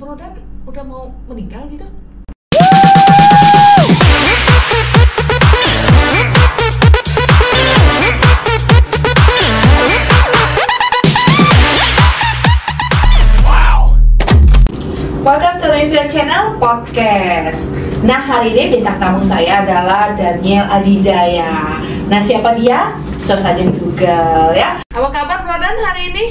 Brodan udah mau meninggal gitu? Welcome to Review Channel Podcast. Nah, hari ini bintang tamu saya adalah Daniel Adijaya. Nah, siapa dia? Search saja di Google ya. Apa kabar Brodan hari ini?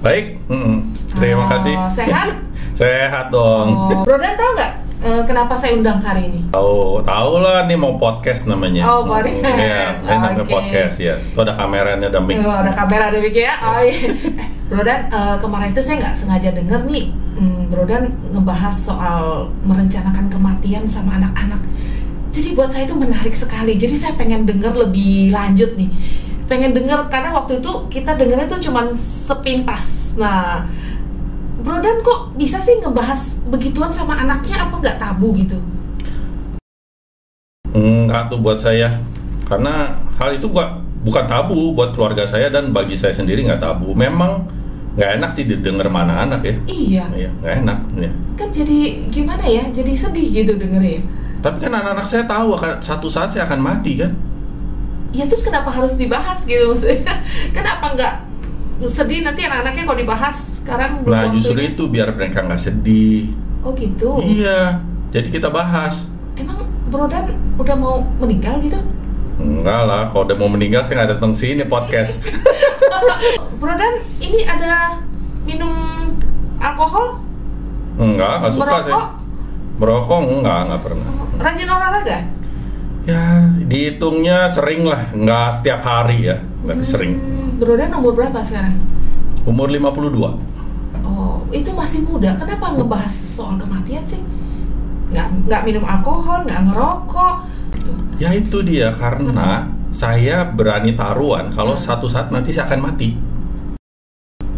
Baik, mm-mm. terima Oh, kasih. sehat? Sehat dong. Oh, Brodan tahu nggak eh, kenapa saya undang hari ini? Tahu, tahu lah nih mau podcast namanya. Oh, podcast. Iya, namanya Oke. podcast ya. Itu ada kameranya, ada mic. Oh, ada kamera ada mic ya. Oh iya. Brodan, eh, kemarin itu saya nggak sengaja denger nih, hmm, Brodan ngebahas soal merencanakan kematian sama anak-anak. Jadi buat saya itu menarik sekali. Jadi saya pengen denger lebih lanjut nih. Pengen denger karena waktu itu kita dengernya tuh cuman sepintas. Nah, Brodan kok bisa sih ngebahas begituan sama anaknya apa nggak tabu gitu? Enggak tuh buat saya. Karena hal itu gua bukan tabu buat keluarga saya dan bagi saya sendiri nggak tabu. Memang nggak enak sih didengar mana anak ya. Iya, Iya, nggak enak. Ya. kan jadi gimana ya? Jadi sedih gitu dengernya. Tapi kan anak-anak saya tahu akan satu saat saya akan mati kan. ya terus kenapa harus dibahas gitu maksudnya kenapa nggak sedih nanti anak-anaknya kalau dibahas sekarang belum Nah justru itu biar mereka nggak sedih. oh gitu Iya, jadi kita bahas. emang Brodan udah mau meninggal gitu Enggak lah, kalau udah mau meninggal saya nggak datang sini podcast. Brodan ini ada minum alkohol Enggak, nggak suka merokok saya. Merokok enggak, nggak pernah. rajin olahraga Ya, dihitungnya sering lah, nggak setiap hari ya, tapi sering. Hmm, Brodan umur berapa sekarang Umur 52. oh itu masih muda kenapa ngebahas soal kematian sih nggak nggak minum alkohol nggak ngerokok Gitu. Ya itu dia, karena saya berani taruhan kalau satu saat nanti saya akan mati.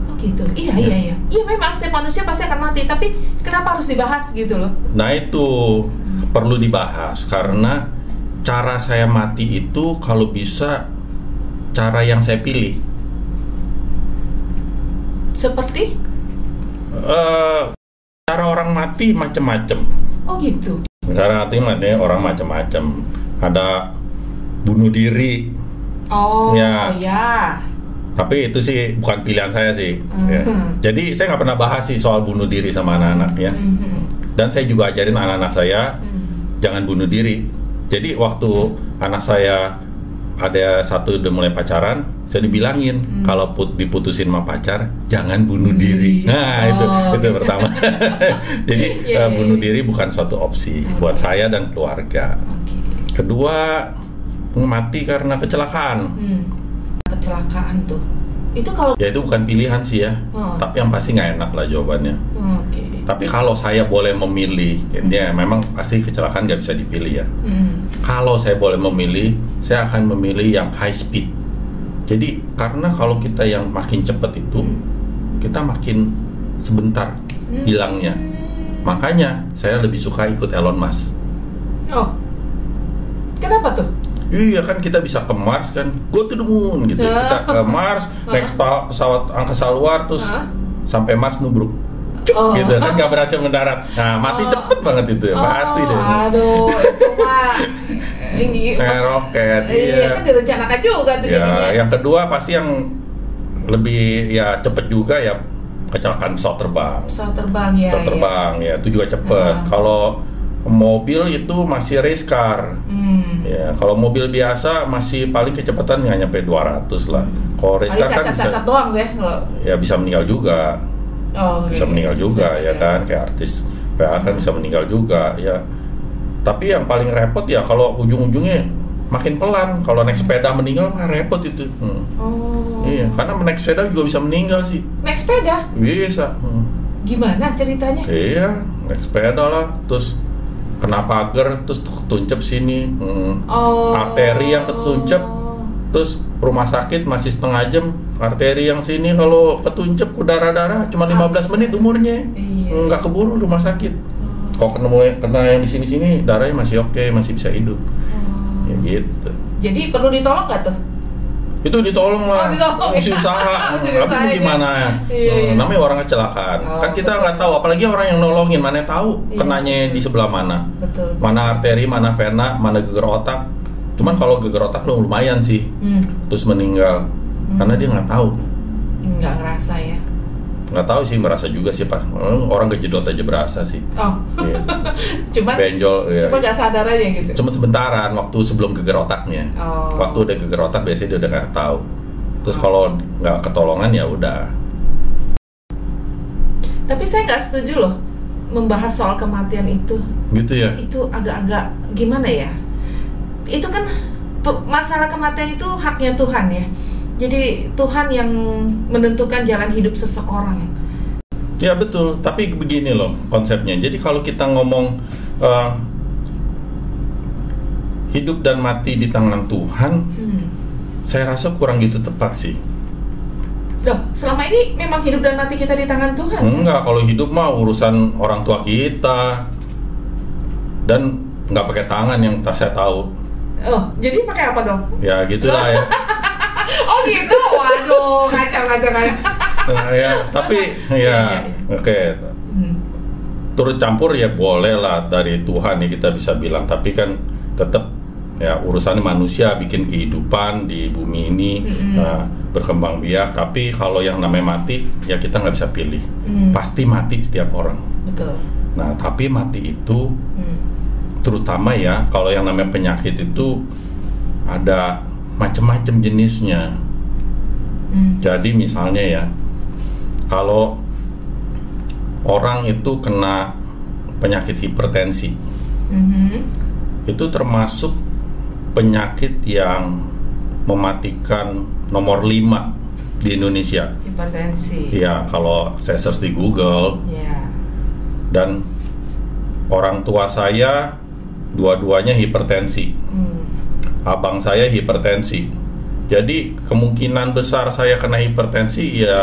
Oh gitu. Iya Ya. iya iya. Iya memang setiap manusia pasti akan mati, tapi kenapa harus dibahas gitu loh? Nah itu perlu dibahas, karena cara saya mati itu kalau bisa cara yang saya pilih. Seperti Eh, cara orang mati macem-macem. oh gitu. Cara mati mati orang macem-macem. Ada bunuh diri, Oh Ya. ya. tapi itu sih bukan pilihan saya sih. ya. Mhm. Jadi saya nggak pernah bahas sih soal bunuh diri sama anak-anak ya. Mhm. Dan saya juga ajarin anak-anak saya Mhm. jangan bunuh diri. Jadi waktu anak saya ada satu udah mulai pacaran, saya dibilangin Hmm. kalau put, diputusin sama pacar jangan bunuh Bunuh diri. Nah Oh, itu itu pertama. Jadi Iya, eh, iya, bunuh iya. diri bukan suatu opsi Oke. buat saya dan keluarga. Oke. Kedua mati karena kecelakaan. Hmm. Kecelakaan tuh. Itu kalau Ya itu bukan pilihan sih ya. Oh. Tapi yang pasti nggak enak lah jawabannya. Tapi kalau saya boleh memilih, ya memang pasti kecelakaan nggak bisa dipilih ya. Hmm. Kalau saya boleh memilih, saya akan memilih yang high speed. Jadi karena kalau kita yang makin cepat itu, kita makin sebentar Hmm. hilangnya. Makanya saya lebih suka ikut Elon Musk. Oh. Kenapa tuh? Iya kan kita bisa ke Mars kan, go to the moon gitu. Ah. Kita ke Mars, naik pesawat, angkasa luar terus Hah? sampai Mars nubruk. Cuk, Oh. gitu kan nggak berhasil mendarat. Nah mati Oh. cepet banget itu ya, pasti deh. Aduh, itu mah ini Kayak roket, Iya, iya. kan direncanakan juga tuh Ya, jadinya. yang kedua pasti yang lebih ya cepet juga ya kecelakaan pesawat terbang. pesawat terbang ya. pesawat ya. terbang ya itu juga cepet. Ah. Kalau mobil itu masih race car. Hmm. Ya, kalau mobil biasa masih paling kecepatan nggak nyampe 200 lah. Kalau race car kan bisa cacat-cacat doang deh kalau ya bisa meninggal juga. Oh, Bisa iya. meninggal juga Bisa, ya kan kayak artis PA kan bisa meninggal juga ya. Tapi yang paling repot ya kalau ujung-ujungnya makin pelan. Kalau naik sepeda meninggal mah repot itu. Hmm. Oh. Iya, karena naik sepeda juga bisa meninggal sih. Naik sepeda? Bisa. Hmm. Gimana ceritanya? Iya, naik sepeda lah, terus kena pagar, terus ketuncep sini. Hmm. Oh. Arteri yang ketuncep, terus rumah sakit masih setengah jam. Arteri yang sini kalau ketuncep ke darah-darah cuma 15 menit umurnya. Iya. Nggak keburu rumah sakit. Oh. Kalau kena kena yang di sini-sini darahnya masih oke, masih bisa hidup. Oh. Ya gitu. Jadi perlu ditolak gak tuh? itu ditolong lah Oh, ditolong. mesti usaha Mesti tapi ya. gimana Iya, Hmm, iya. namanya orang kecelakaan Oh, kan kita nggak tahu apalagi orang yang nolongin mana tahu Iya. kenanya di sebelah mana betul mana arteri mana vena mana geger otak cuman kalau geger otak lu lumayan sih. Hmm. terus meninggal. Karena dia nggak tahu. Nggak ngerasa ya? Nggak tahu sih merasa juga sih pak. Orang kejedot aja berasa sih. Oh. Iya. cuman benjol ya. cuma nggak sadar aja gitu? Cuma sebentaran waktu sebelum geger otaknya. Oh. Waktu udah geger otak biasanya dia udah nggak tahu. Terus kalau nggak ketolongan ya udah. Tapi saya nggak setuju loh membahas soal kematian itu. Gitu ya? Itu agak-agak gimana ya itu kan masalah kematian itu haknya Tuhan ya jadi Tuhan yang menentukan jalan hidup seseorang Ya betul, tapi begini loh konsepnya. Jadi kalau kita ngomong eh, hidup dan mati di tangan Tuhan, hmm. saya rasa kurang gitu tepat sih. Loh, selama ini memang hidup dan mati kita di tangan Tuhan Enggak, kalau hidup mah urusan orang tua kita dan nggak pakai tangan yang tak saya tahu. Oh jadi pakai apa dong Ya gitulah ya. oh gitu waduh kacau kacau kacau Nah, ya, tapi Iya, iya, ya oke. hmm. turut campur ya boleh lah dari Tuhan ya kita bisa bilang tapi kan tetap ya urusannya manusia bikin kehidupan di bumi ini Mm-mm. nah, berkembang biak tapi kalau yang namanya mati ya kita nggak bisa pilih Hmm. pasti mati setiap orang betul nah tapi mati itu hmm. Terutama ya kalau yang namanya penyakit itu ada macam-macam jenisnya Hmm. jadi misalnya ya kalau orang itu kena penyakit hipertensi Mhm. itu termasuk penyakit yang mematikan nomor 5 di Indonesia. hipertensi Iya, kalau saya search di Google ya dan orang tua saya dua-duanya hipertensi. Hmm. Abang saya hipertensi. Jadi kemungkinan besar saya kena hipertensi ya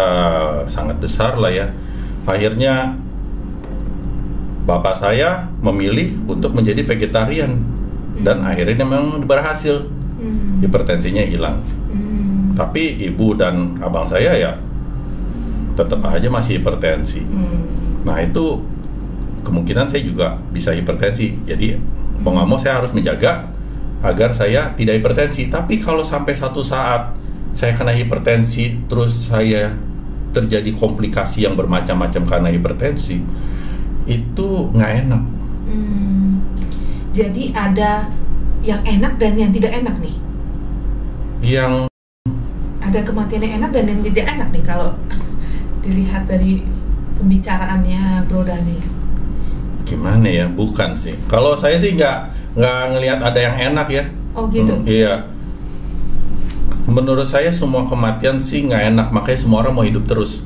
sangat besar lah ya. Akhirnya bapak saya memilih untuk menjadi vegetarian dan akhirnya memang berhasil Hmm. hipertensinya hilang. Hmm. Tapi ibu dan abang saya ya tetap aja masih hipertensi. Hmm. Nah itu kemungkinan saya juga bisa hipertensi. Jadi mau nggak mau saya harus menjaga agar saya tidak hipertensi. Tapi kalau sampai satu saat saya kena hipertensi, terus saya terjadi komplikasi yang bermacam-macam karena hipertensi, itu nggak enak. Hmm. Jadi ada yang enak dan yang tidak enak nih. Yang Ada kematian yang enak dan yang tidak enak nih kalau dilihat dari pembicaraannya Bro Dani. Gimana ya? Bukan sih. Kalau saya sih nggak nggak ngelihat ada yang enak ya. Oh gitu. Hmm, iya. Menurut saya semua kematian sih nggak enak, makanya semua orang mau hidup terus,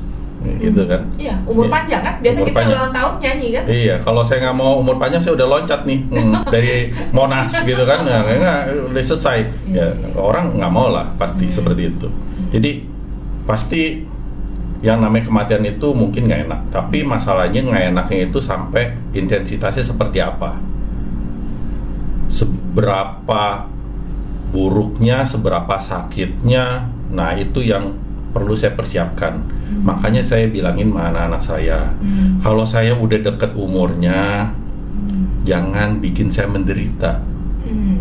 gitu kan? Iya, umur Iya. panjang kan? Biasa Umur kita panjang. ulang tahun nyanyi kan? Iya, kalau saya nggak mau umur panjang saya udah loncat nih hmm, dari Monas gitu kan, nggak nggak udah selesai. Iya, Ya, iya. orang nggak mau lah pasti Hmm. seperti itu. Jadi pasti yang namanya kematian itu mungkin nggak enak, tapi masalahnya nggak enaknya itu sampai intensitasnya seperti apa, seberapa buruknya, seberapa sakitnya. Nah itu yang perlu saya persiapkan. Makanya saya bilangin sama anak-anak saya, Hmm. kalau saya udah deket umurnya, Hmm. jangan bikin saya menderita. Hmm.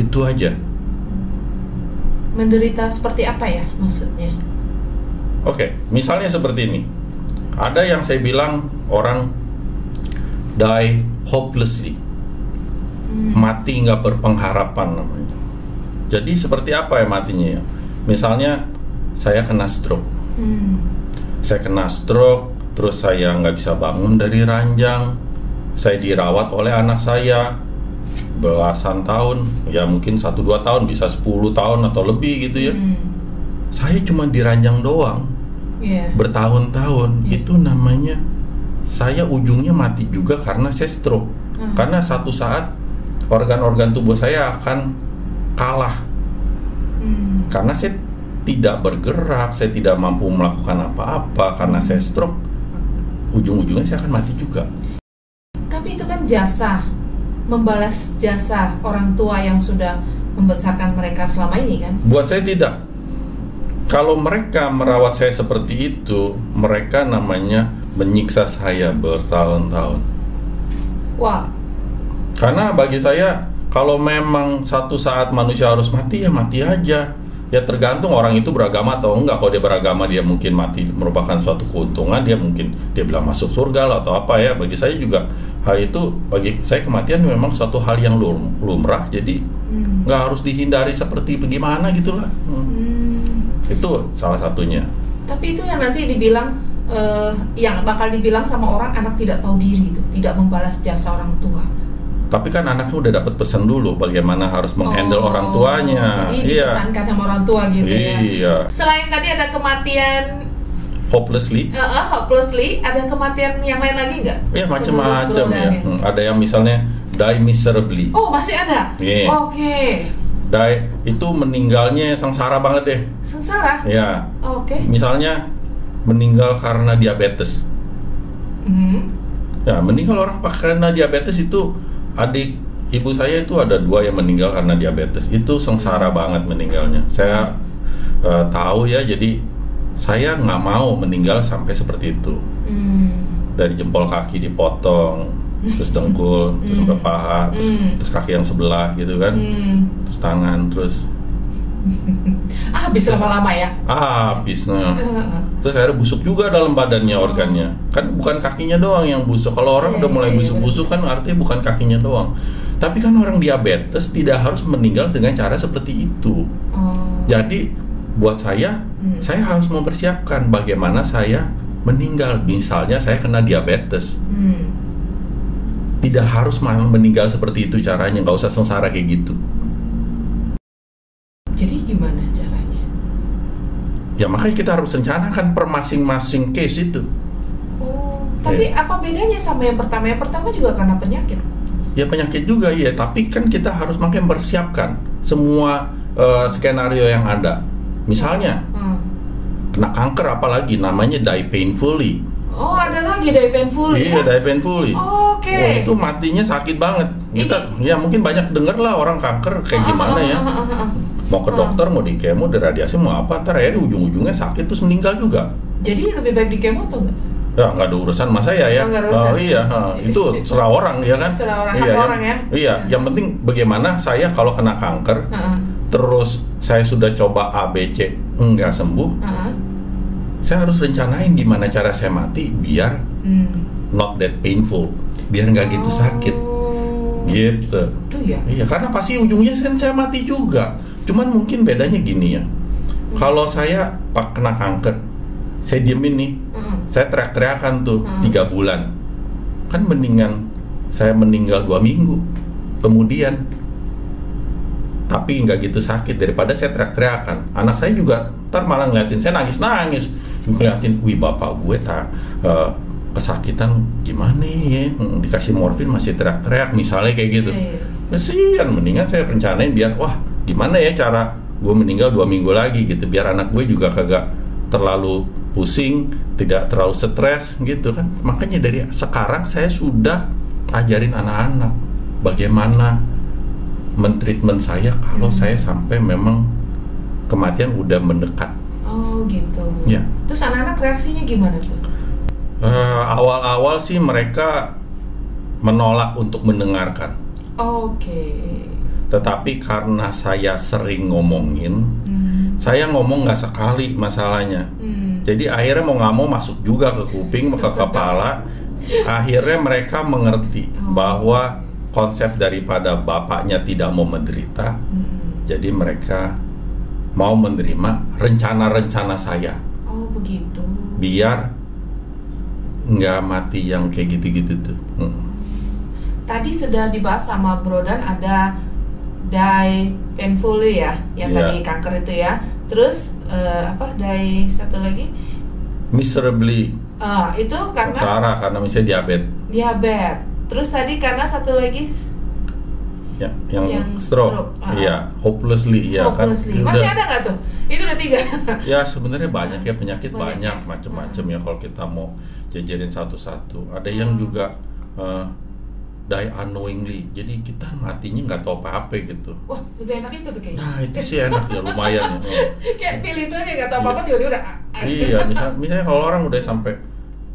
Itu aja. Menderita seperti apa ya maksudnya? Oke, misalnya seperti ini. Ada yang saya bilang orang die hopelessly, Hmm. mati nggak berpengharapan namanya. Jadi seperti apa ya matinya ya? Misalnya saya kena stroke, Hmm. saya kena stroke, terus saya nggak bisa bangun dari ranjang, saya dirawat oleh anak saya belasan tahun, ya mungkin satu dua tahun, bisa 10 tahun atau lebih gitu ya. Hmm. Saya cuma diranjang doang. Iya. bertahun-tahun Iya. itu namanya saya ujungnya mati juga karena saya stroke Hmm. karena satu saat organ-organ tubuh saya akan kalah Hmm. karena saya tidak bergerak saya tidak mampu melakukan apa-apa karena saya stroke ujung-ujungnya saya akan mati juga Tapi itu kan jasa, membalas jasa orang tua yang sudah membesarkan mereka selama ini kan? Buat saya tidak. Kalau mereka merawat saya seperti itu, mereka namanya menyiksa saya bertahun-tahun. Wah, Karena bagi saya, kalau memang satu saat manusia harus mati, ya mati aja. Ya tergantung orang itu beragama atau enggak. Kalau dia beragama, dia mungkin mati merupakan suatu keuntungan. Dia mungkin dia bilang masuk surga lah atau apa ya. Bagi saya juga hal itu, bagi saya kematian memang suatu hal yang lum- lumrah. Jadi hmm. nggak harus dihindari seperti bagaimana gitulah. Hmm. Itu salah satunya. Tapi itu yang nanti dibilang eh, yang bakal dibilang sama orang anak tidak tahu diri itu, tidak membalas jasa orang tua. Tapi kan anaknya udah dapat pesan dulu bagaimana harus menghandle Oh, orang tuanya. Jadi Iya. dipesankan sama orang tua gitu ya. Iya. Selain tadi ada kematian Hopelessly. eh, eh, hopelessly, ada kematian yang lain lagi nggak? Ya macam-macam ya. Hmm, Ada yang misalnya die miserably. Oh masih ada? Iya. Oke. Die itu meninggalnya sengsara banget deh. Sengsara? Ya. Oke. Misalnya meninggal karena diabetes. Hmm. Ya, meninggal orang karena diabetes itu adik ibu saya itu ada dua yang meninggal karena diabetes. Itu sengsara banget meninggalnya. Saya eh, tahu ya, jadi saya nggak mau meninggal sampai seperti itu. Hmm. Dari jempol kaki dipotong, terus dengkul, terus Hmm. sampai paha, terus, Hmm. terus kaki yang sebelah gitu kan, Hmm. terus tangan, terus Ah, habis lama-lama ya. ah habis nah. Terus akhirnya busuk juga dalam badannya organnya. Kan bukan kakinya doang yang busuk. Kalau orang Iya, udah mulai iya, iya, busuk-busuk kan artinya bukan kakinya doang. Tapi kan orang diabetes tidak harus meninggal dengan cara seperti itu. Oh. Jadi buat saya, Hmm. saya harus mempersiapkan bagaimana saya meninggal. Misalnya saya kena diabetes. Hmm. Tidak harus meninggal seperti itu caranya. Nggak usah sengsara kayak gitu. Jadi gimana caranya? Ya makanya kita harus rencanakan per masing-masing case itu. Oh, tapi Iya. apa bedanya sama yang pertama? Yang pertama juga karena penyakit. Ya penyakit juga ya, tapi kan kita harus makin mempersiapkan semua eh, skenario yang ada. Misalnya Hmm. kena kanker apalagi namanya die painfully. Oh, ada lagi dari painful Iya, ya? die painfully. Oke. Wah, itu matinya sakit banget. Kita ya mungkin banyak denger lah orang kanker kayak Ah, gimana ah, ya. ah, ah, ah. Mau ke Ah. dokter, mau di kemo, di radiasi, mau apa, ntar ya ujung-ujungnya sakit terus meninggal juga. Jadi lebih baik di kemo atau enggak? Ya nggak ada urusan sama saya ya. Oh. Oh, iya, ha. itu serah orang ya kan. Serah orang, iya, yang- orang ya. Iya, yang penting bagaimana saya kalau kena kanker Heeh. terus saya sudah coba ABC enggak sembuh, Heeh. saya harus rencanain gimana cara saya mati biar Hmm. Not that painful, biar nggak gitu sakit, Oh. gitu. Itu ya. Iya, karena pasti ujungnya kan saya mati juga. Cuman mungkin bedanya gini ya, kalau saya pak kena kanker, saya diemin nih, Heeh. saya teriak-teriakan tuh Hmm. tiga bulan, kan mendingan saya meninggal dua minggu, kemudian tapi nggak gitu sakit daripada saya teriak-teriakan anak saya juga ntar malah ngeliatin saya nangis-nangis ngeliatin wih bapak gue tak eh, kesakitan gimana ya Hmm, dikasih morfin masih teriak-teriak misalnya kayak gitu Iya, iya. kesian mendingan saya rencanain biar wah gimana ya cara gue meninggal dua minggu lagi gitu biar anak gue juga kagak terlalu pusing tidak terlalu stres gitu kan makanya dari sekarang saya sudah ajarin anak-anak bagaimana mentreatment saya kalau Hmm. saya sampai memang kematian udah mendekat Oh, gitu. ya Terus anak-anak reaksinya gimana tuh? Eh, awal-awal sih mereka menolak untuk mendengarkan Oke. tetapi karena saya sering ngomongin Hmm. saya ngomong nggak sekali masalahnya Hmm. jadi akhirnya mau nggak mau masuk juga ke kuping ke kepala akhirnya mereka mengerti Oh. bahwa konsep daripada bapaknya tidak mau menderita Hmm. jadi mereka mau menerima rencana-rencana saya Oh, begitu. biar nggak mati yang kayak gitu-gitu tuh Hmm. Tadi sudah dibahas sama Brodan ada die painfully ya, yang Iya. tadi kanker itu ya. Terus eh, apa die satu lagi? miserably Ah, itu karena sengsara karena misalnya diabetes diabetes. Terus tadi karena satu lagi ya, yang, Yang stroke, stroke, ah. iya hopelessly ya kan hopelessly. Udah. Masih ada nggak tuh? Itu udah tiga. Ya sebenarnya banyak ya penyakit Banyak banyak, ya? macam-macam ya kalau kita mau jajarin satu-satu. Ada yang Hmm. juga eh, die unknowingly. Jadi kita matinya nggak tahu apa-apa gitu. Wah, lebih enak itu tuh kayaknya. Nah itu sih enak ya lumayan. ya. Kayak pilih itu aja nggak tahu apa-apa tiba-tiba udah. ah, ah. iya, misal, misalnya kalau orang udah sampai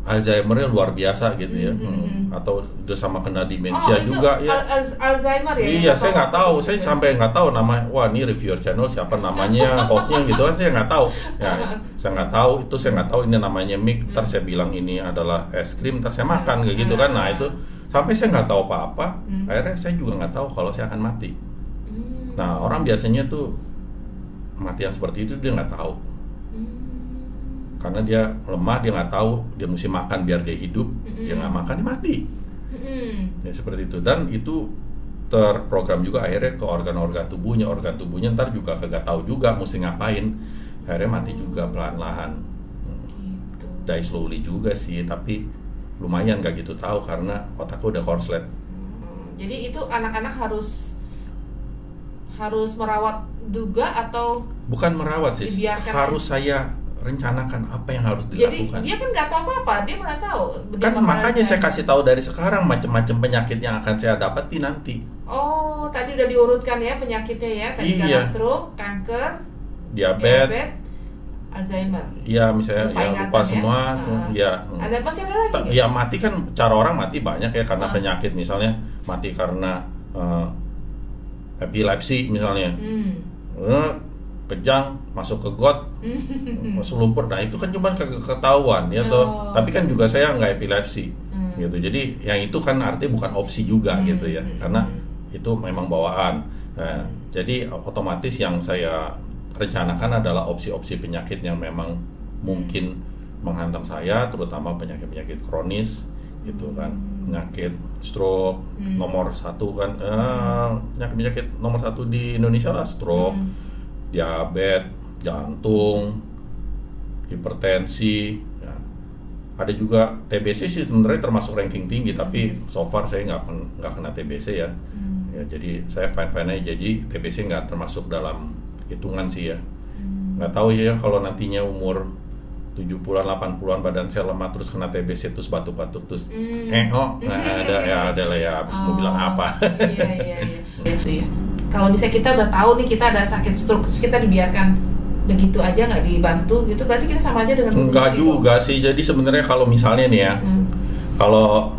Alzheimer luar biasa gitu ya, Mhm, Hmm. mhm. atau udah sama kena Oh, demensia itu juga ya. Al- Al- Alzheimer ya? Iya, saya nggak tahu. Saya sampai nggak tahu nama. Wah, ini reviewer channel siapa namanya, hostnya gitu kan saya nggak tahu. Ya, saya nggak tahu. Itu saya nggak tahu ini namanya mic. Ntar saya bilang ini adalah es krim. Ntar saya makan kayak gitu kan. Nah itu sampai saya nggak tahu apa-apa. Hmm. Akhirnya saya juga nggak tahu kalau saya akan mati. Hmm. Nah orang biasanya tuh mati yang seperti itu dia nggak tahu Hmm. Karena dia lemah dia nggak tahu dia mesti makan biar dia hidup. Dia Mm-mm. nggak makan dia mati. Hmm. ya seperti itu. Dan itu terprogram juga akhirnya ke organ-organ tubuhnya. Organ tubuhnya ntar juga kagak tahu juga mesti ngapain. Akhirnya mati juga pelan-lahan Gitu. die slowly juga sih tapi lumayan gak gitu tahu karena otakku udah korslet. Hmm, Jadi itu anak-anak harus harus merawat juga atau bukan merawat sih harus saya rencanakan apa yang harus jadi dilakukan dia kan nggak tahu apa-apa dia mana tahu kan makanya saya kasih tahu dari sekarang macam-macam penyakit yang akan saya dapati nanti oh tadi udah diurutkan ya penyakitnya ya tadi Iya. karena stroke kanker diabetes diabetes Alzheimer ya misalnya Lupa ya ingatan lupa ya? semua Ah. semua, ya ada apa sih ada lagi nggak? ya mati kan cara orang mati banyak ya karena Ah. penyakit misalnya mati karena eh, epilepsi misalnya hmm. Eh, kejang masuk ke got masuk lumpur. Nah itu kan cuma ketahuan ya toh. Oh. tapi kan juga saya nggak epilepsi Hmm. gitu. Jadi yang itu kan artinya bukan opsi juga Hmm, gitu ya. Hmm, karena hmm. itu memang bawaan. Nah, jadi otomatis yang saya rencanakan adalah opsi-opsi penyakit yang memang mungkin menghantam saya terutama penyakit-penyakit kronis gitu kan. Penyakit stroke Hmm. nomor satu kan eh, penyakit-penyakit nomor satu di Indonesia lah stroke. Hmm. Diabetes jantung hipertensi ya. ada juga TBC sih sebenarnya termasuk ranking tinggi tapi so far saya nggak nggak kena TBC ya Hmm. ya jadi saya fine fine aja jadi TBC nggak termasuk dalam hitungan sih ya Hmm. nggak tahu ya kalau nantinya umur 70-an 80-an badan saya lemah terus kena TBC terus batuk-batuk terus Hmm. eh oh nah, ada ya ada lah ya habis mau Oh, bilang apa iya iya iya gitu ya kalau misalnya kita udah tahu nih kita ada sakit stroke terus kita dibiarkan begitu aja nggak dibantu gitu berarti kita sama aja dengan Enggak juga sih. Jadi sebenarnya kalau misalnya nih ya, Hmm. kalau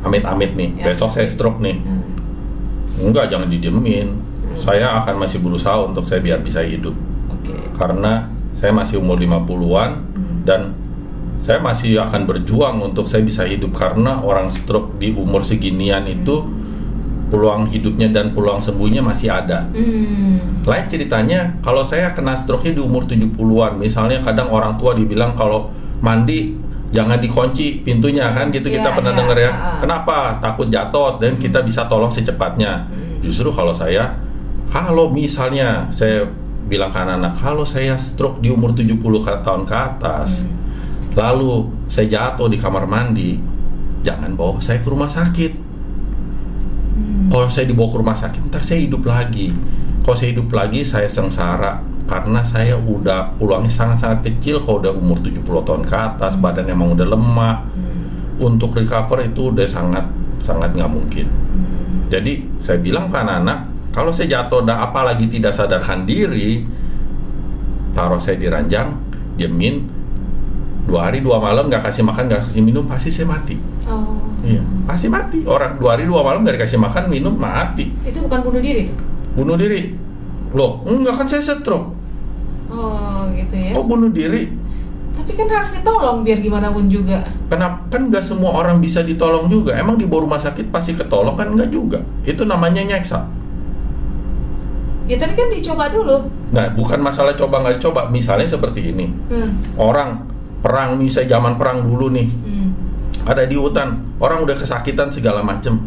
amit-amit nih, Ya. besok saya stroke nih. Hmm. Enggak, jangan didiemin. Hmm. Saya akan masih berusaha untuk saya biar bisa hidup. oke Karena saya masih umur 50-an Hmm. dan saya masih akan berjuang untuk saya bisa hidup karena orang stroke di umur seginian itu peluang hidupnya dan peluang sembuhnya masih ada. Hmm. Lain ceritanya kalau saya kena stroke-nya di umur 70-an, misalnya kadang orang tua dibilang kalau mandi jangan dikunci pintunya kan gitu Iya, kita pernah iya, dengar ya. ah. Kenapa? Takut jatuh dan kita bisa tolong secepatnya. Hmm. Justru kalau saya kalau misalnya saya bilang ke anak-anak kalau saya stroke di umur 70 ke- tahun ke atas, Hmm. lalu saya jatuh di kamar mandi, jangan bawa saya ke rumah sakit. Hmm. Kalau saya dibawa ke rumah sakit, ntar saya hidup lagi. Kalau saya hidup lagi, saya sengsara karena saya udah peluangnya sangat-sangat kecil kalau udah umur 70 tahun ke atas, badan emang udah lemah. Hmm. Untuk recover itu udah sangat sangat nggak mungkin. Hmm. Jadi saya bilang ke anak-anak, kalau saya jatuh dan apalagi tidak sadarkan diri, taruh saya di ranjang, diemin, dua hari dua malam nggak kasih makan nggak kasih minum pasti saya mati. Oh. Iya, pasti mati. Orang dua hari dua malam nggak dikasih makan minum mati. Itu bukan bunuh diri tuh. bunuh diri loh enggak kan saya stroke Oh, gitu ya. kok bunuh diri Tapi kan harus ditolong biar gimana pun juga. kenapa kan nggak semua orang bisa ditolong juga emang di bawah rumah sakit pasti ketolong kan enggak juga itu namanya nyeksa Ya tapi kan dicoba dulu. nah bukan masalah coba nggak coba misalnya seperti ini Hmm. orang perang nih saya zaman perang dulu nih Hmm. Ada di hutan orang udah kesakitan segala macem.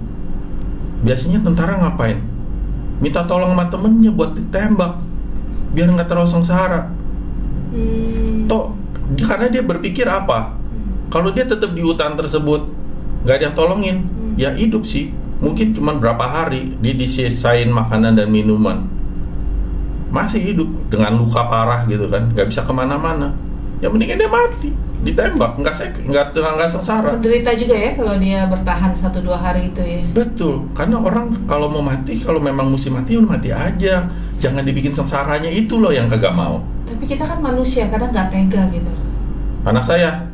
Biasanya tentara ngapain? Minta tolong sama temennya buat ditembak biar nggak terlalu sengsara Hmm. toh karena dia berpikir apa? Hmm. kalau dia tetap di hutan tersebut nggak ada yang tolongin Hmm. ya hidup sih. Mungkin cuma berapa hari dia disisain makanan dan minuman. Masih hidup dengan luka parah gitu kan nggak bisa ke mana-mana ya mendingan dia mati ditembak nggak saya nggak nggak sengsara Menderita juga ya kalau dia bertahan satu dua hari itu ya. betul karena orang kalau mau mati kalau memang mesti mati ya mati aja jangan dibikin sengsaranya itu loh yang kagak mau Tapi kita kan manusia, kadang nggak tega gitu. anak saya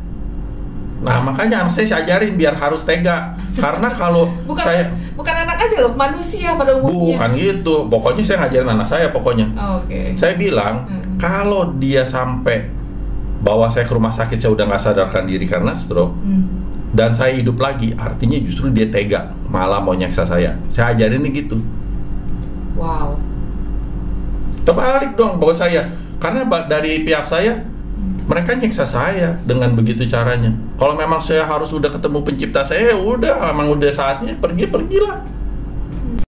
nah makanya anak saya saya ajarin biar harus tega karena kalau Bukan saya bukan anak aja loh, manusia pada umumnya. bukan gitu pokoknya saya ngajarin anak saya pokoknya Oh, Oke. saya bilang Hmm. kalau dia sampai bawa saya ke rumah sakit saya udah nggak sadarkan diri karena stroke. Hmm. dan saya hidup lagi artinya justru dia tega malah mau nyeksa saya. Saya ajarin gitu. Wow. terbalik dong buat saya. Karena dari pihak saya mereka nyiksa saya dengan begitu caranya. Kalau memang saya harus udah ketemu pencipta saya ya udah emang udah saatnya pergi pergilah.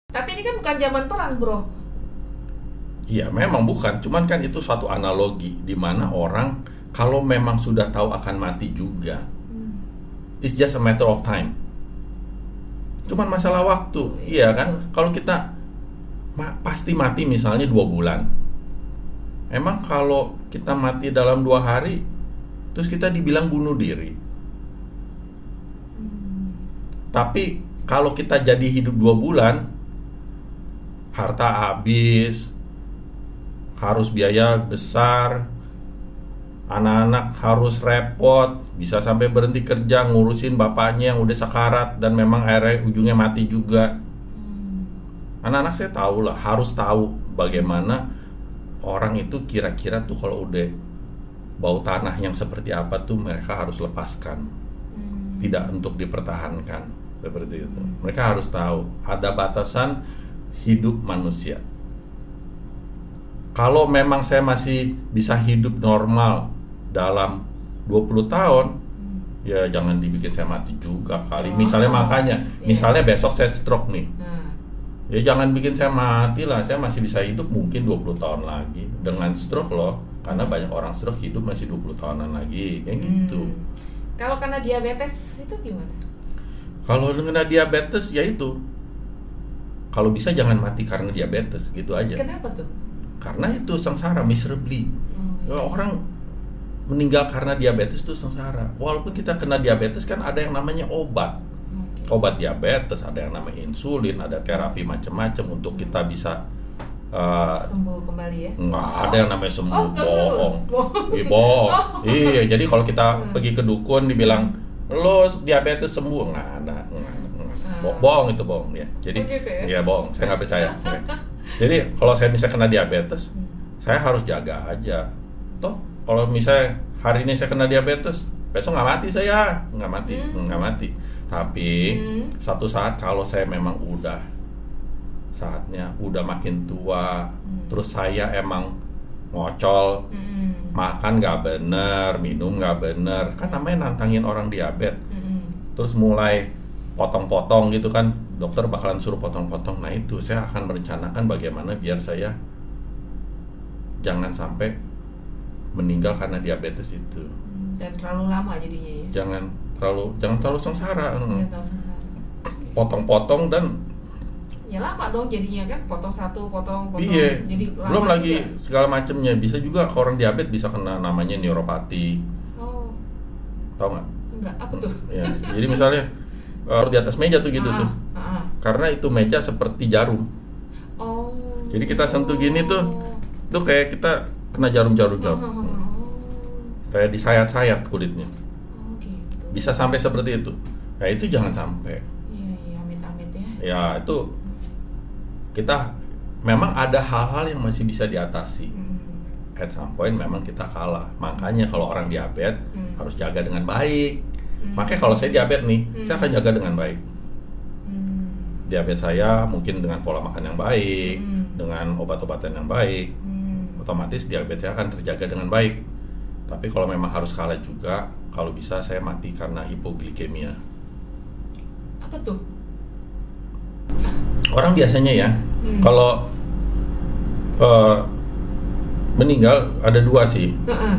Tapi ini kan bukan zaman perang, bro. Iya memang bukan. Cuman kan itu suatu analogi di mana orang kalau memang sudah tahu akan mati juga it's just a matter of time. Cuman masalah waktu iya kan? Kalau kita ma- pasti mati misalnya dua bulan. Emang kalau kita mati dalam dua hari terus kita dibilang bunuh diri. Tapi kalau kita jadi hidup dua bulan harta habis harus biaya besar anak-anak harus repot bisa sampai berhenti kerja ngurusin bapaknya yang udah sekarat dan memang akhirnya ujungnya mati juga. Anak-anak saya tahu lah harus tahu bagaimana orang itu kira-kira tuh kalau udah bau tanah yang seperti apa tuh mereka harus lepaskan. Tidak untuk dipertahankan seperti itu. Mereka harus tahu ada batasan hidup manusia kalau memang saya masih bisa hidup normal dalam 20 tahun ya jangan dibikin saya mati juga kali. Oh, misalnya makanya iya. misalnya besok saya stroke nih. Nah, ya jangan bikin saya mati lah saya masih bisa hidup mungkin 20 tahun lagi. Dengan stroke loh karena banyak orang stroke hidup masih 20 tahunan lagi kayak gitu. Hmm. Kalau karena diabetes itu gimana? kalau dengan diabetes ya itu. Kalau bisa jangan mati karena diabetes gitu aja. Kenapa tuh? Karena itu sengsara miserably Oh, Ya, orang meninggal karena diabetes itu sengsara walaupun kita kena diabetes kan ada yang namanya obat oke. obat diabetes ada yang namanya insulin ada terapi macam-macam untuk kita bisa uh, Sembuh kembali ya? nggak ada yang namanya sembuh Oh, sembuh? bohong Bohong. Iya, bohong Oh. iya jadi kalau kita Hmm. pergi ke dukun dibilang lo diabetes sembuh nggak ada nggak ada, nggak ada. Bo- Ah. bohong itu bohong ya jadi Oh, gitu ya? ya bohong saya nggak percaya. jadi kalau saya bisa kena diabetes Hmm. saya harus jaga aja toh kalau misalnya hari ini saya kena diabetes besok nggak mati saya nggak mati Hmm. nggak mati tapi Hmm. satu saat kalau saya memang udah saatnya udah makin tua Hmm. terus saya emang ngocol Mm-mm. makan nggak bener minum nggak bener kan namanya nantangin orang diabetes Mm-mm. terus mulai potong-potong gitu kan dokter bakalan suruh potong-potong. Nah itu saya akan merencanakan bagaimana biar saya jangan sampai meninggal karena diabetes itu. Dan terlalu lama jadinya ya? jangan terlalu jangan terlalu sengsara. Potong-potong dan Ya lama dong jadinya kan, potong satu, potong, potong. iya. Jadi lama belum lagi juga. segala macamnya bisa juga kalau orang diabetes bisa kena namanya neuropati. Oh, tau nggak? Enggak, apa tuh? ya jadi misalnya eh, di atas meja tuh gitu Ah, tuh ah, ah. Karena itu meja seperti jarum Oh. Jadi kita sentuh gini tuh, itu kayak kita kena jarum-jarum Oh, jarum oh, oh, Hmm. oh. kayak disayat-sayat kulitnya Oh, gitu. bisa sampai seperti itu nah itu jangan sampai Iya, iya, amit-amit ya. ya itu kita memang ada hal-hal yang masih bisa diatasi Hmm. at some point memang kita kalah makanya kalau orang diabetes Hmm. harus jaga dengan baik Hmm. makanya kalau saya diabetes nih Hmm. saya akan jaga dengan baik Hmm. Diabetes saya mungkin dengan pola makan yang baik Hmm. dengan obat-obatan yang baik Hmm. otomatis diabetes akan terjaga dengan baik. Tapi kalau memang harus kalah juga, kalau bisa saya mati karena hipoglikemia. Apa tuh? Orang biasanya ya, Hmm. kalau eh, meninggal ada dua sih, Heeh.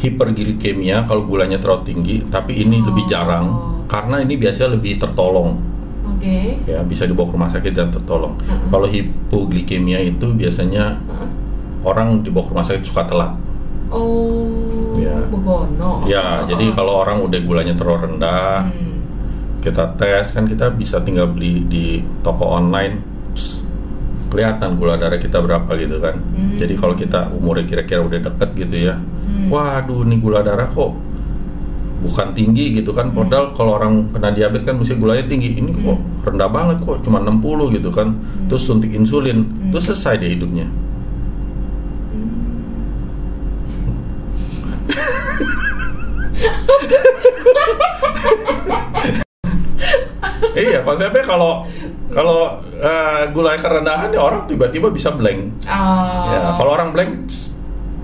hiperglikemia kalau gulanya terlalu tinggi, tapi ini Oh. lebih jarang karena ini biasanya lebih tertolong, Oke. ya bisa dibawa ke rumah sakit dan tertolong. Heeh. Kalau hipoglikemia itu biasanya Heeh. orang dibawa ke rumah sakit suka telat. Oh, Ya. Ya, Oh, jadi oh. kalau orang udah gulanya terlalu rendah, Hmm. kita tes kan kita bisa tinggal beli di toko online Pss, kelihatan gula darah kita berapa gitu kan Hmm. jadi kalau kita umurnya kira-kira udah deket gitu ya Hmm. waduh nih gula darah kok bukan tinggi gitu kan Hmm. padahal kalau orang kena diabetes kan mesti gulanya tinggi ini kok Hmm. rendah banget kok cuma 60 gitu kan terus suntik insulin Hmm. terus selesai deh hidupnya iya konsepnya kalau kalau eh, gulanya kerendahan ya orang tiba-tiba bisa blank Oh. ya kalau orang blank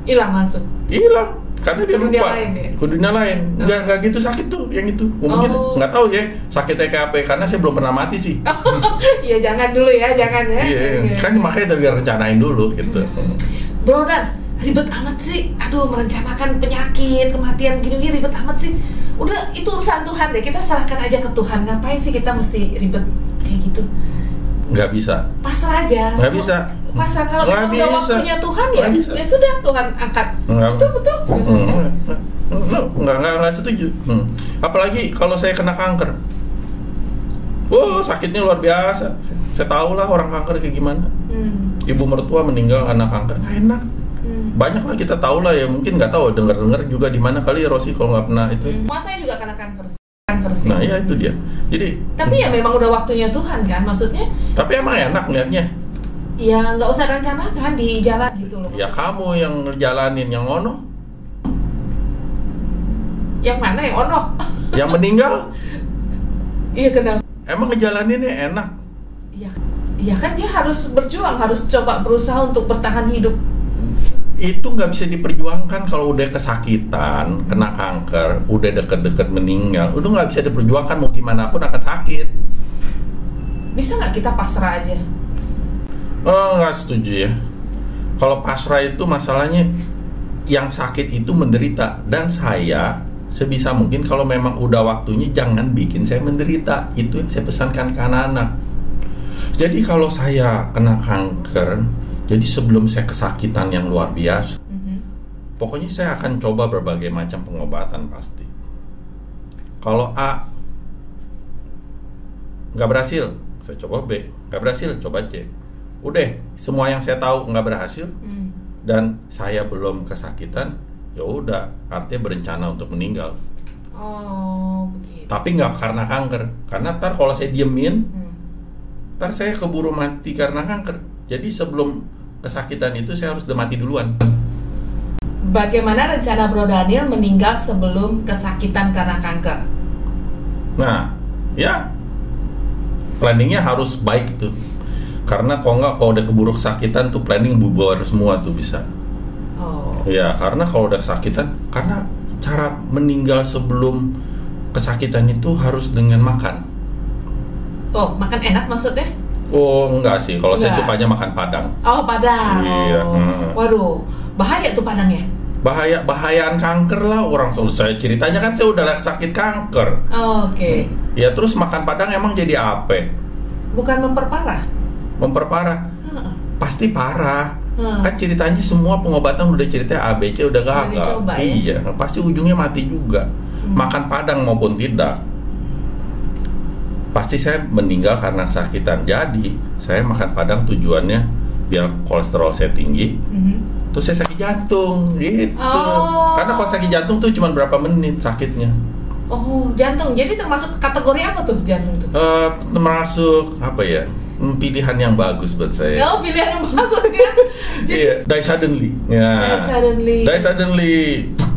hilang langsung. hilang karena dia Ke dunia lupa lain ya? ke dunia lain nggak nggak gitu sakit tuh yang itu mungkin Oh. nggak tahu ya sakitnya kayak apa ya, karena saya belum pernah mati sih Iya jangan dulu ya, jangan ya. iya Oke. kan makanya dari rencanain dulu gitu Bro Dan, ribet amat sih. Aduh, merencanakan penyakit, kematian gini-gini ribet amat sih. Udah itu urusan Tuhan deh. Kita serahkan aja ke Tuhan. Ngapain sih kita mesti ribet kayak gitu? Nggak bisa Pasrah aja. Nggak bisa. Pasrah kalau Nggak memang udah waktunya Tuhan ya, Nggak bisa. ya sudah Tuhan angkat. Nggak. Betul betul. Hmm, nggak nggak nggak setuju Hmm. apalagi kalau saya kena kanker Wow, sakitnya luar biasa. Saya tahu lah orang kanker kayak gimana. Hmm. Ibu mertua meninggal karena kanker, nggak enak. Hmm. Banyak lah kita tahu lah ya, mungkin nggak tahu dengar-dengar juga di mana kali ya Rosi kalau nggak pernah itu. Hmm. Saya juga kena kanker. Kanker sih. Nah ya itu dia. Jadi, Tapi ya memang udah waktunya Tuhan kan, maksudnya tapi emang enak liatnya. ya nggak usah rencanakan di jalan gitu loh. Ya kamu yang ngejalanin yang ono, Yang mana yang ono? yang meninggal, Iya kenapa? emang ngejalaninnya enak. Iya, iya kan dia harus berjuang, harus coba berusaha untuk bertahan hidup. Itu nggak bisa diperjuangkan kalau udah kesakitan, kena kanker, udah deket-deket meninggal, udah nggak bisa diperjuangkan mau gimana pun akan sakit. Bisa nggak kita pasrah aja? Oh, nggak setuju ya. Kalau pasrah itu masalahnya yang sakit itu menderita dan saya sebisa mungkin kalau memang udah waktunya jangan bikin saya menderita. Itu yang saya pesankan ke anak-anak. Jadi kalau saya kena kanker, jadi sebelum saya kesakitan yang luar biasa, Mhm. pokoknya saya akan coba berbagai macam pengobatan pasti. Kalau A nggak berhasil, saya coba B. Nggak berhasil, coba C. Udah, semua yang saya tahu nggak berhasil Hmm. dan saya belum kesakitan, ya udah, artinya berencana untuk meninggal. Oh, begitu. Tapi nggak karena kanker, karena ntar kalau saya diemin, Hmm. ntar saya keburu mati karena kanker. Jadi sebelum kesakitan itu saya harus udah mati duluan. Bagaimana rencana Bro Daniel meninggal sebelum kesakitan karena kanker? Nah, ya planningnya harus baik itu. Karena kalau nggak, kalau udah keburu kesakitan tuh planning bubar semua tuh bisa. Oh, Ya, karena kalau udah kesakitan, karena cara meninggal sebelum kesakitan itu harus dengan makan. oh makan enak maksudnya? Oh, enggak sih. Kalau saya sukanya makan padang. Oh, padang. Iya, hmm. Waduh, bahaya tuh padang ya? Bahaya bahayaan kanker lah orang selalu saya ceritanya kan saya udah sakit kanker. Oh, Oke, Ya terus makan padang emang jadi apa? bukan memperparah. Memperparah. Heeh. Pasti parah. Hmm. Kan ceritanya semua pengobatan udah ceritanya ABC udah Udah gagal. dicoba, ya? Iya, pasti ujungnya mati juga. Hmm. Makan padang maupun tidak. Pasti saya meninggal karena kesakitan. Jadi, saya makan padang tujuannya biar kolesterol saya tinggi, Mhm. terus saya sakit jantung gitu. Oh. Karena kalau sakit jantung tuh cuma berapa menit sakitnya. Oh, jantung. Jadi termasuk kategori apa tuh jantung tuh? Eh, termasuk apa ya? Hmm, Pilihan yang bagus buat saya. Oh, pilihan yang bagus ya. Jadi Iya, die suddenly. Ya. Die suddenly. Die suddenly.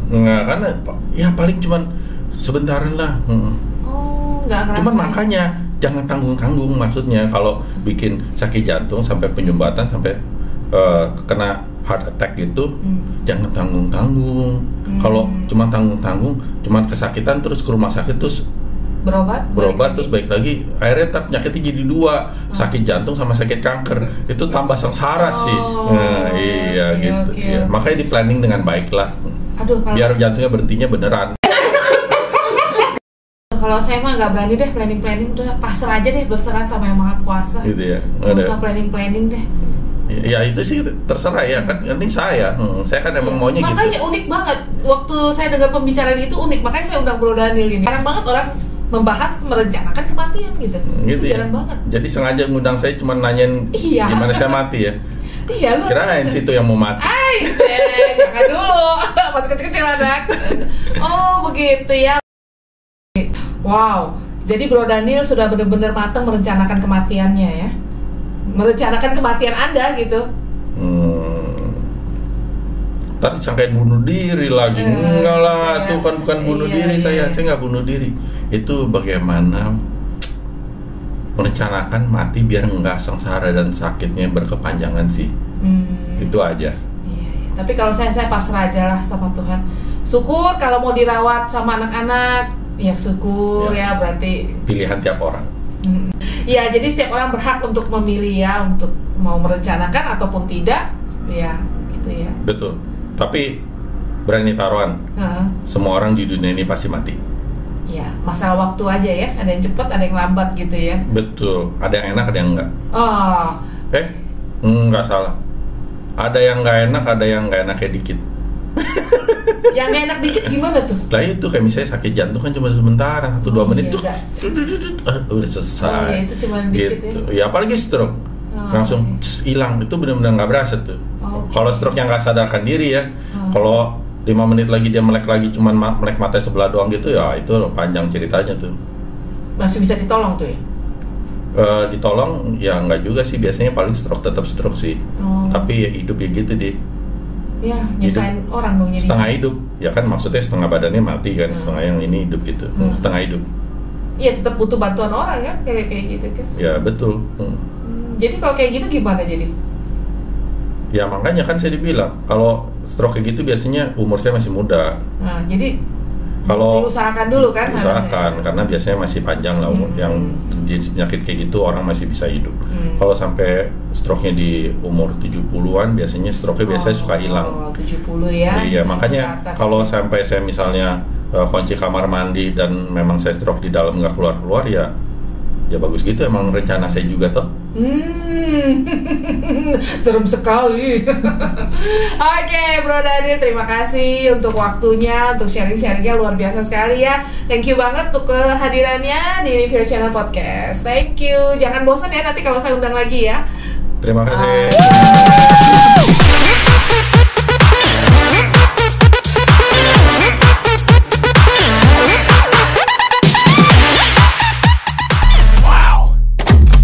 Nggak, karena ya paling cuman sebentaran lah. Hmm. Oh, nggak ngerasa. Cuman makanya jangan tanggung-tanggung maksudnya kalau bikin sakit jantung sampai penyumbatan sampai eh, kena heart attack gitu Hmm. jangan tanggung-tanggung. Hmm. Kalau cuma tanggung-tanggung, cuman kesakitan terus ke rumah sakit terus berobat. berobat terus baik lagi akhirnya ntar penyakitnya jadi dua sakit jantung sama sakit kanker itu tambah sengsara sih Oh, nah, iya oke, gitu Iya. oke. makanya di planning dengan baik lah Aduh, kalau biar jantungnya berhentinya beneran kalau saya mah nggak berani deh planning planning udah pasrah aja deh berserah sama yang maha kuasa. gitu ya Nggak usah planning planning deh. Ya itu sih terserah ya kan ini saya, hmm, saya kan emang maunya gitu. Makanya unik banget waktu saya dengar pembicaraan itu unik, makanya saya undang Bro Daniel ini. Jarang banget orang membahas merencanakan kematian gitu. gitu itu ya. jarang banget. Jadi sengaja ngundang saya cuma nanyain Iya. gimana saya mati ya. Iya lu. Kirain situ yang mau mati. Ay, jangan dulu. Masih kecil-kecil anak. Oh, begitu ya. Wow. Jadi Bro Daniel sudah benar-benar matang merencanakan kematiannya ya. Merencanakan kematian Anda gitu. Hmm. Tadi sangkain bunuh diri lagi. Eh, Enggak lah, iya. itu kan bukan bunuh Iya, diri iya, saya. iya. Saya nggak bunuh diri. Itu bagaimana merencanakan mati biar nggak sengsara dan sakitnya berkepanjangan sih. Hmm. Itu aja. Iya, iya. Tapi kalau saya saya pasrah aja lah sama Tuhan. Syukur kalau mau dirawat sama anak-anak, ya syukur Ya. ya berarti. Pilihan tiap orang. Hmm. Ya jadi setiap orang berhak untuk memilih ya untuk mau merencanakan ataupun tidak, ya gitu ya. Betul. Tapi berani taruhan, Heeh. semua orang di dunia ini pasti mati. Ya masalah waktu aja ya. Ada yang cepat, ada yang lambat gitu ya. Betul. Ada yang enak, ada yang enggak. Oh, Eh, nggak salah. Ada yang nggak enak, ada yang nggak enaknya dikit. yang gak enak dikit gimana tuh? Lah itu kayak misalnya sakit jantung kan cuma sebentar, satu dua Oh, menit iya, tuh, ah, udah selesai. Oh, iya, itu cuma dikit gitu. ya. apalagi stroke, Oh, langsung hilang. Itu benar-benar nggak berasa tuh. Oh, oke. Kalau stroke yang nggak sadarkan diri ya, Oh. kalau lima menit lagi dia melek lagi cuman ma- melek mata sebelah doang gitu ya itu panjang ceritanya tuh. Masih bisa ditolong tuh ya? Eh, ditolong ya nggak juga sih biasanya paling stroke tetap stroke sih. Oh. Tapi ya hidup ya gitu deh. Ya, nyusahin orang dong jadi. setengah hidup ya kan maksudnya setengah badannya mati kan Hmm. setengah yang ini hidup gitu Hmm. setengah hidup Iya, tetap butuh bantuan orang kan kayak kayak gitu kan. ya betul Hmm. Hmm, Jadi kalau kayak gitu gimana jadi? ya makanya kan saya dibilang kalau stroke kayak gitu biasanya umur saya masih muda Nah, jadi Kalau- diusahakan dulu kan? usahakan karena biasanya masih panjang lah umur Hmm. yang jenis penyakit kayak gitu orang masih bisa hidup Hmm. kalau sampai stroke-nya di umur 70-an biasanya stroke-nya biasanya suka hilang Oh, 70 ya. Iya, makanya kalau sampai saya misalnya uh, kunci kamar mandi dan memang saya stroke di dalam nggak keluar-keluar ya ya bagus gitu emang rencana saya juga toh. Hmm, serem sekali. Oke, Bro Daniel, terima kasih untuk waktunya, untuk sharing-sharingnya luar biasa sekali ya. Thank you banget untuk kehadirannya di Review Channel Podcast. Thank you. Jangan bosan ya nanti kalau saya undang lagi ya. Terima kasih. Bye.